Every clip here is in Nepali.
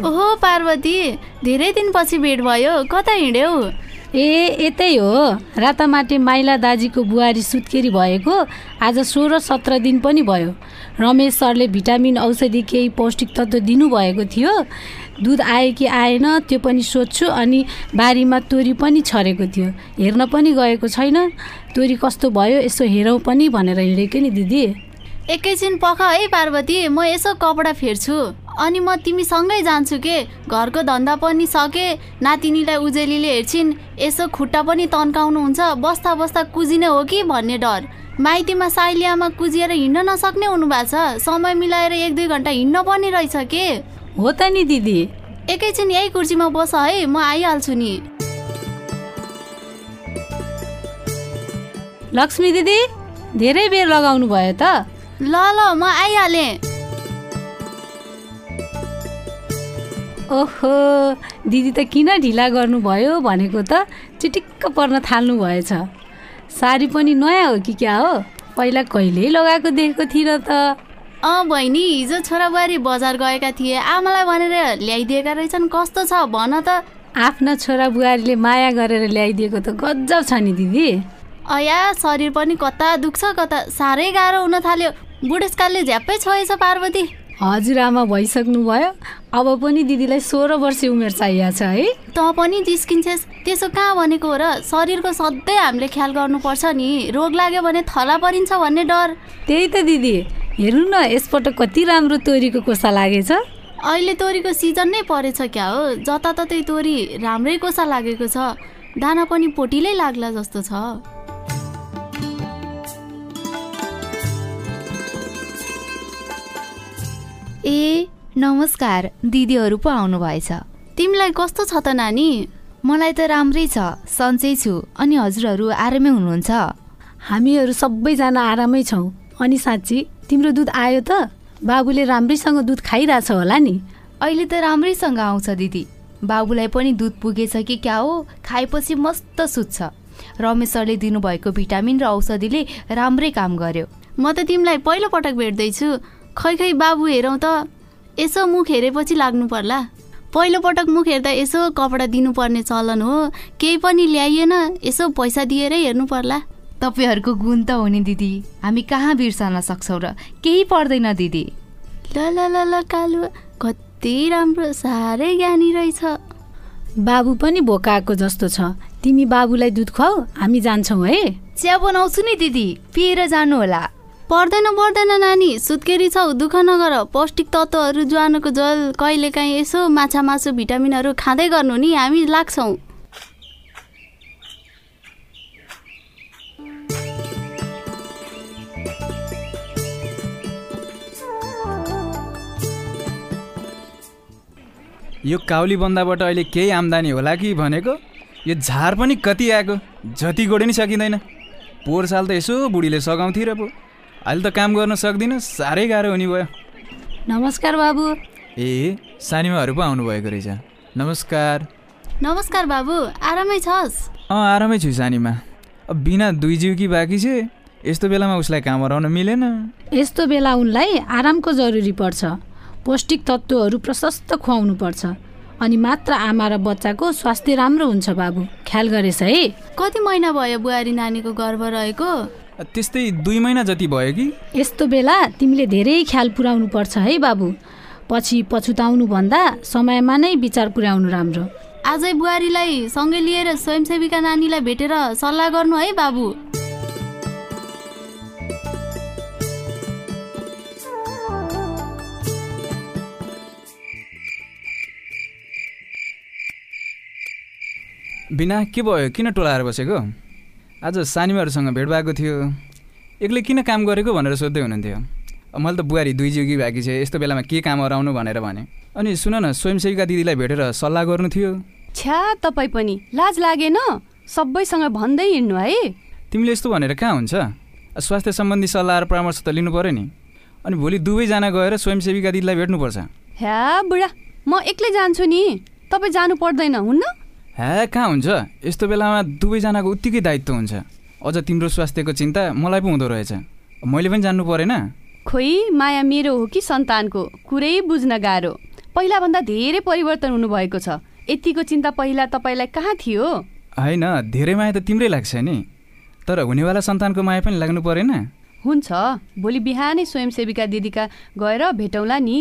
ओहो पार्वती धेरै दिनपछि भेट भयो। कता हिँड्यौ? ए यतै हो। रातामाटे माइला दाजीको बुहारी सुत्केरी भएको। आज सोह्र सत्र दिन पनि भयो। रमेश सरले भिटामिन औषधि केही पौष्टिक तत्त्व दिनुभएको थियो। दुध आयो कि आएन त्यो पनि सोध्छु। अनि बारीमा तोरी पनि छरेको थियो। हेर्न पनि गएको छैन। तोरी कस्तो भयो यसो हेरौँ पनि भनेर हिँडेको नि दिदी। एकैछिन पख है पार्वती। म यसो कपडा फेर्छु। अनि म तिमीसँगै जान्छु के? घरको धन्दा पनि सके नातिनीलाई उजेलीले हेर्छिन् यसो खुट्टा पनि तन्काउनुहुन्छ बस्दा बस्दा कुजिने हो कि भन्ने डर। माइतीमा साइलियामा कुजिएर हिँड्न नसक्ने हुनुभएको छ समय मिलाएर एक दुई घन्टा हिँड्न पर्ने रहेछ के? हो त नि दिदी। एकैछिन यही कुर्सीमा बस है म आइहाल्छु नि। लक्ष्मी दिदी धेरै बेर लगाउनु भयो त? ल ल म आइहालेँ। ओहो दिदी त किन ढिला गर्नुभयो भनेको त चिटिक्क पर्न थाल्नु भएछ साडी पनि नयाँ हो कि क्या हो? पहिला कहिल्यै लगाएको देखेको थिइनँ त। अँ बहिनी हिजो छोराबुहारी बजार गएका थिए। आमालाई भनेर ल्याइदिएका रहेछन्। कस्तो छ भन त। आफ्ना छोरा बुहारीले माया गरेर ल्याइदिएको त गजब छ नि दिदी। अया शरीर पनि कता दुख्छ कता साह्रै गाह्रो हुन थाल्यो। बुढेसकालले झ्याप्पै छोएछ पार्वती। हजुरआमा भइसक्नु भयो अब पनि दिदीलाई सोह्र वर्ष उमेर चाहिएको छ है। त पनि जिस्किन्छेस् त्यसो कहाँ भनेको हो र? शरीरको सधैँ हामीले ख्याल गर्नुपर्छ नि। रोग लाग्यो भने थला परिन्छ भन्ने डर। त्यही त दिदी। हेर्नु न यसपटक कति राम्रो तोरीको कोसा लागेछ। अहिले तोरीको सिजन नै परेछ क्या हो? जताततै तोरी राम्रै कोसा लागेको छ। दाना पनि पोटिलै लाग्ला जस्तो छ। ए नमस्कार दिदीहरू पो आउनुभएछ। तिमीलाई कस्तो छ त नानी? मलाई त राम्रै छ सन्चै छु। अनि हजुरहरू आरामै हुनुहुन्छ? हामीहरू सबैजना आरामै छौँ। अनि साँच्ची तिम्रो दुध आयो त? बाबुले राम्रैसँग दुध खाइरहेछ होला नि। अहिले त राम्रैसँग आउँछ दिदी। बाबुलाई पनि दुध पुगेछ कि क्या हो? खाएपछि मस्त सुत्छ। रमेश सरले दिनुभएको भिटामिन र औषधिले राम्रै काम गर्यो। म त तिमीलाई पहिलो पटक भेट्दैछु। खै खै बाबु हेरौँ त। यसो मुख हेरेपछि लाग्नु पर्ला। पहिलो पटक मुख हेर्दा यसो कपडा दिनुपर्ने चलन हो। केही पनि ल्याइएन यसो पैसा दिएरै हेर्नु पर्ला। तपाईँहरूको गुण त हो नि दिदी। हामी कहाँ बिर्सन सक्छौँ र? केही पर्दैन दिदी। ल ल ल ल कालु। कति राम्रो साह्रै ज्ञानी रहेछ। बाबु पनि भोकाएको जस्तो छ। तिमी बाबुलाई दुध खुवाऊ हामी जान्छौँ है। चिया बनाउँछु नि दिदी। पिएर जानु होला पर्दैन पर्दैन नानी। सुत्केरी छौ दुःख नगर। पौष्टिक तत्त्वहरू ज्वानोको जल कहिलेकाहीँ यसो माछा मासु भिटामिनहरू खाँदै गर्नु नि हामी लाग्छौँ। यो काउली बन्दाबाट अहिले केही आम्दानी होला कि भनेको? यो झार पनि कति आएको? जति गोडे नि सकिँदैन। पोहोर साल त यसो बुढीले सघाउँथे र पो। अहिले त काम गर्न सक्दिनँ। साह्रै गाह्रो हुने भयो। नमस्कार बाबु। ए सानीमाहरू पो आउनुभएको रहेछ। नमस्कार। नमस्कार बाबु आरामै छस्? अँ आरामै छु सानीमा। अब बिना दुई जिउ कि बाँकी छ यस्तो बेलामा उसलाई काम हराउन मिलेन। यस्तो बेला उनलाई आरामको जरुरी पर्छ। पौष्टिक तत्त्वहरू प्रशस्त खुवाउनु पर्छ। अनि मात्र आमा र बच्चाको स्वास्थ्य राम्रो हुन्छ बाबु। ख्याल गरेछ है। कति महिना भयो बुहारी नानीको गर्भ रहेको? त्यस्तै दुई महिना जति भयो कि? यस्तो बेला तिमीले धेरै ख्याल पुर्याउनु पर्छ है बाबु। पछि पछुताउनु भन्दा समयमा नै विचार पुर्याउनु राम्रो। आजै बुहारीलाई सँगै लिएर स्वयंसेविका नानीलाई भेटेर सल्लाह गर्नु है बाबु। बिना के भयो? किन टोलाएर बसेको? आज सानीमाहरूसँग भेट भएको थियो। एक्लै किन काम गरेको भनेर सोध्दै हुनुहुन्थ्यो। मैले त बुहारी दुई जिउकी बाँकी छ यस्तो बेलामा के काम हराउनु भनेर भने। अनि सुन न स्वयंसेविका दिदीलाई भेटेर सल्लाह गर्नु थियो। छ्या तपाईँ पनि। लाज लागेन? सबैसँग भन्दै हिँड्नु है। तिमीले यस्तो भनेर कहाँ हुन्छ? स्वास्थ्य सम्बन्धी सल्लाह र परामर्श त लिनु पऱ्यो नि। अनि भोलि दुवैजना गएर स्वयंसेविका दिदीलाई भेट्नुपर्छ। ह्या बुढा म एक्लै जान्छु नि। तपाईँ जानु पर्दैन हुन्न? ह्या कहाँ हुन्छ? यस्तो बेलामा दुवैजनाको उत्तिकै दायित्व हुन्छ। अझ तिम्रो स्वास्थ्यको चिन्ता मलाई पो हुँदो रहेछ। मैले पनि जान्नु परेन। खोइ माया मेरो हो कि सन्तानको? कुरै बुझ्न गाह्रो। पहिलाभन्दा धेरै परिवर्तन हुनुभएको छ। यतिको चिन्ता पहिला तपाईँलाई कहाँ थियो? होइन धेरै माया त तिम्रै लाग्छ नि। तर हुनेवाला सन्तानको माया पनि लाग्नु परेन। हुन्छ। भोलि बिहानै स्वयंसेविका दिदीका गएर भेटौँला नि।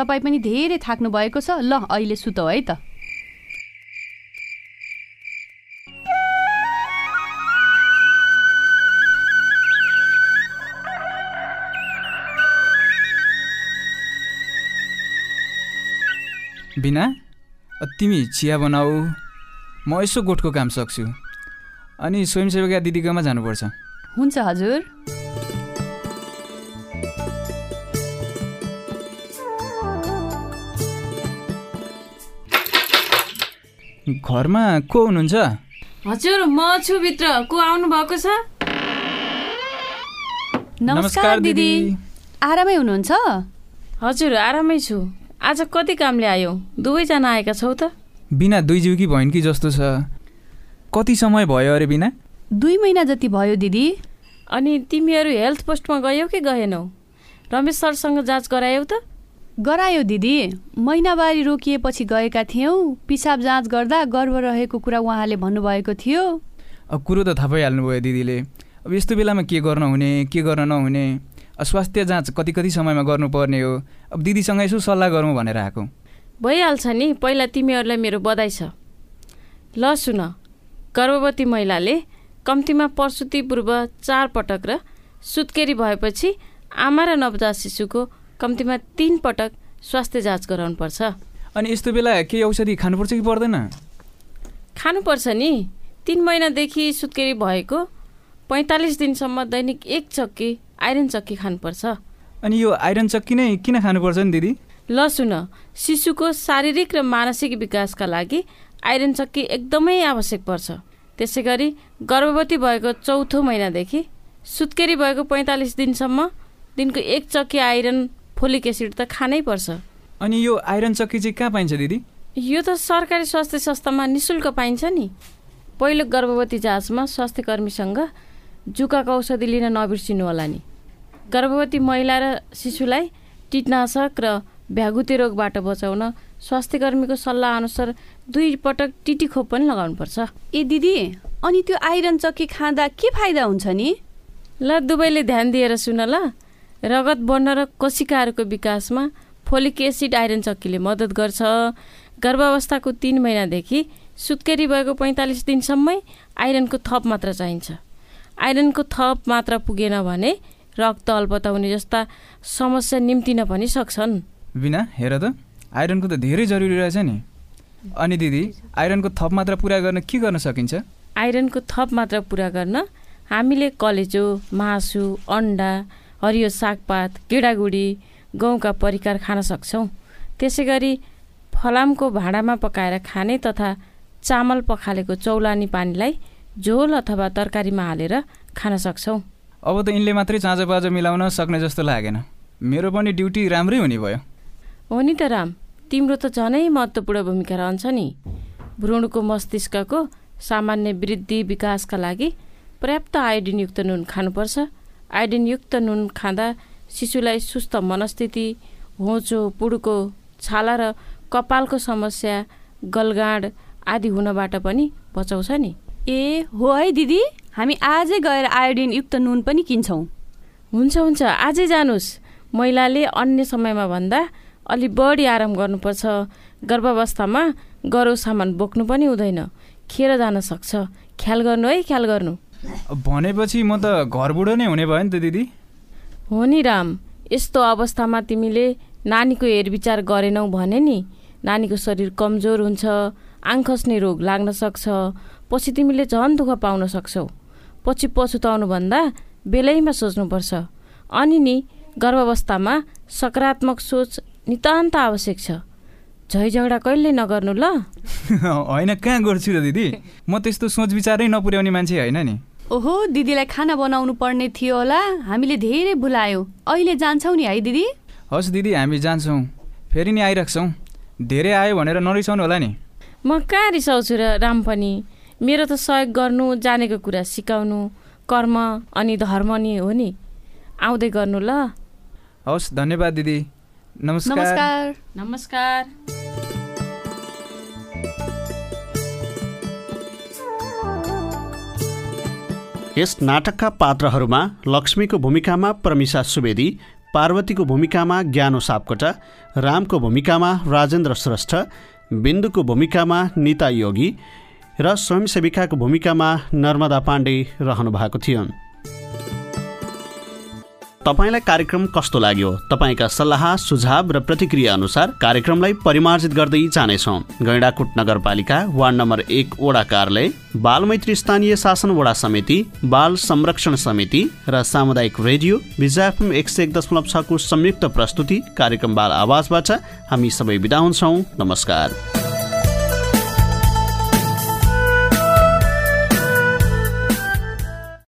तपाईँ पनि धेरै थाक्नु भएको छ। ल अहिले सुतौ है त। बिना तिमी चिया बनाऊ। म यसो गोठको काम सक्छु। अनि स्वयंसेविका दिदीकोमा जानुपर्छ। हुन्छ हजुर। घरमा को हुनुहुन्छ? हजुर म छु भित्र। को आउनु भएको छ? नमस्कार दिदी। आरामै हुनुहुन्छ? हजुर आरामै छु। आज कति कामले आयो? दुवैजना आएका छौ त। बिना दुई जिउकी भइन् कि जस्तो छ। कति समय भयो अरे बिना? दुई महिना जति भयो दिदी। अनि तिमीहरू हेल्थ पोस्टमा गयौ कि गएनौ? रमेश सरसँग जाँच गरायौ त। गरायो दिदी। महिनावारी रोकिएपछि गएका थियौँ। पिसाब जाँच गर्दा गर्भ रहेको कुरा उहाँले भन्नुभएको थियो। अब कुरो त थाहा पाइहाल्नुभयो दिदीले। अब यस्तो बेलामा के गर्न हुने के गर्न नहुने? स्वास्थ्य जाँच कति कति समयमा गर्नुपर्ने हो? अब दिदीसँग यसो सल्लाह गरौँ भनेर आएको। भइहाल्छ नि पहिला तिमीहरूलाई मेरो बधाई छ। ल सुन गर्भवती महिलाले कम्तीमा प्रसुति पूर्व चार पटक र सुत्केरी भएपछि आमा र नवजात शिशुको कम्तीमा तिन पटक स्वास्थ्य जाँच गराउनुपर्छ। अनि यस्तो बेला केही औषधि खानुपर्छ कि पर्दैन? खानुपर्छ नि। तिन महिनादेखि सुत्केरी भएको पैँतालिस दिनसम्म दैनिक एक चक्की आइरन चक्की खानुपर्छ। अनि यो आइरन चक्की नै किन खानुपर्छ नि दिदी? ल सुन शिशुको शारीरिक र मानसिक विकासका लागि आइरन चक्की एकदमै आवश्यक पर्छ। त्यसै गरी गर्भवती भएको चौथो महिनादेखि सुत्केरी भएको पैँतालिस दिनसम्म दिनको एक चक्की आइरन फोलिक एसिड त खानै पर्छ। अनि यो आइरन चक्की चाहिँ कहाँ पाइन्छ दिदी? यो त सरकारी स्वास्थ्य संस्थामा निशुल्क पाइन्छ नि। पहिलो गर्भवती जाँचमा स्वास्थ्य कर्मीसँग जुकाको औषधि लिन नबिर्सिनु होला नि। गर्भवती महिला र शिशुलाई कीटनाशक र भ्यागुते रोगबाट बचाउन स्वास्थ्य कर्मीको सल्लाह अनुसार दुई पटक टिटी खोप पनि लगाउनुपर्छ। ए दिदी अनि त्यो आइरन चक्की खाँदा के फाइदा हुन्छ नि? ल दुवैले ध्यान दिएर सुन ल। रगत बढ्न र कोशिकाहरूको विकासमा फोलिक एसिड आइरन चक्कीले मद्दत गर्छ। गर्भावस्थाको तिन महिनादेखि सुत्केरी भएको पैँतालिस दिनसम्मै आइरनको थप मात्रा चाहिन्छ। आइरनको थप मात्रा पुगेन भने रक्त अल्पताउने जस्ता समस्या निम्तिन पनि सक्छन्। बिना हेर त। आइरनको त धेरै जरुरी रहेछ नि। अनि दिदी आइरनको थप मात्रा पुरा गर्न के गर्न सकिन्छ? आइरनको थप मात्रा पुरा गर्न हामीले कलेजो मासु अन्डा हरियो सागपात गेडागुडी गहुँका परिकार खान सक्छौँ। त्यसै गरी फलामको भाँडामा पकाएर खाने तथा चामल पखालेको चौलानी पानीलाई झोल अथवा तरकारीमा हालेर खान सक्छौँ। अब त यिनले मात्रै चाँजो पाँजो मिलाउन सक्ने जस्तो लागेन। मेरो पनि ड्युटी राम्रै हुने भयो। हो नि त राम तिम्रो त झनै महत्त्वपूर्ण भूमिका रहन्छ नि। भ्रूणको मस्तिष्कको सामान्य वृद्धि विकासका लागि पर्याप्त आयोडिनयुक्त नुन खानुपर्छ। आयोडिनयुक्त नुन खाँदा शिशुलाई सुस्त मनस्थिति होचो पुड्को छाला र कपालको समस्या गलगाँड आदि हुनबाट पनि बचाउँछ नि। ए हो है दिदी। हामी आजै गएर आयोडिन युक्त नुन पनि किन्छौँ। हुन्छ हुन्छ। आजै जानुहोस्। महिलाले अन्य समयमा भन्दा अलि बढी आराम गर्नुपर्छ। गर्भावस्थामा गरौँ सामान बोक्नु पनि हुँदैन। खेर जान सक्छ। ख्याल गर्नु है ख्याल गर्नु। भनेपछि म त घरबुढो नै हुने भयो नि त दिदी। हो नि राम। यस्तो अवस्थामा तिमीले नानीको हेरविचार गरेनौ भने नि नानीको शरीर कमजोर हुन्छ। आङ खस्ने रोग लाग्न सक्छ। पछि तिमीले झन् दुःख पाउन सक्छौ। पछि पछुताउनुभन्दा बेलैमा सोच्नुपर्छ। अनि नि गर्भावस्थामा सकारात्मक सोच नितान्त आवश्यक छ। झै झगडा कहिले नगर्नु ल। होइन कहाँ गर्छु र दिदी? म त्यस्तो सोच विचारै नपुर्याउने मान्छे होइन नि। ओहो दिदीलाई खाना बनाउनु पर्ने थियो होला। हामीले धेरै भुलायौँ। अहिले जान्छौँ नि है दिदी? हस् दिदी हामी जान्छौँ। फेरि नि आइराख्छौँ। धेरै आयो भनेर नरिसाउनु होला नि। म कहाँ रिसाउँछु र राम पनि? मेरो त सहयोग गर्नु जानेको कुरा सिकाउनु कर्म अनि धर्म नि हो नि। आउँदै गर्नु ल। हवस् धन्यवाद दिदी। नमस्कार। नमस्कार। नमस्कार। यस नाटकका पात्रहरूमा लक्ष्मीको भूमिकामा प्रमिसा सुवेदी पार्वतीको भूमिकामा ज्ञानो सापकोटा रामको भूमिकामा राजेन्द्र श्रेष्ठ बिन्दुको भूमिकामा निता योगी र स्वयंसेविकाको भूमिकामा नर्मदा पाण्डे रहनु भएको थियो। तपाईँलाई कार्यक्रम कस्तो लाग्यो? तपाईँका सल्लाह सुझाव र प्रतिक्रिया अनुसार कार्यक्रमलाई परिमार्जित गर्दै जानेछौँ। गैँडाकुट नगरपालिका वार्ड नम्बर एक वडा कार्यालय बालमैत्री स्थानीय शासन वडा समिति बाल संरक्षण समिति र सामुदायिक रेडियो विजयफम एक सय एक दशमलव छको संयुक्त प्रस्तुति कार्यक्रम बाल आवाजबाट हामी सबै बिदा हुन्छौँ। नमस्कार।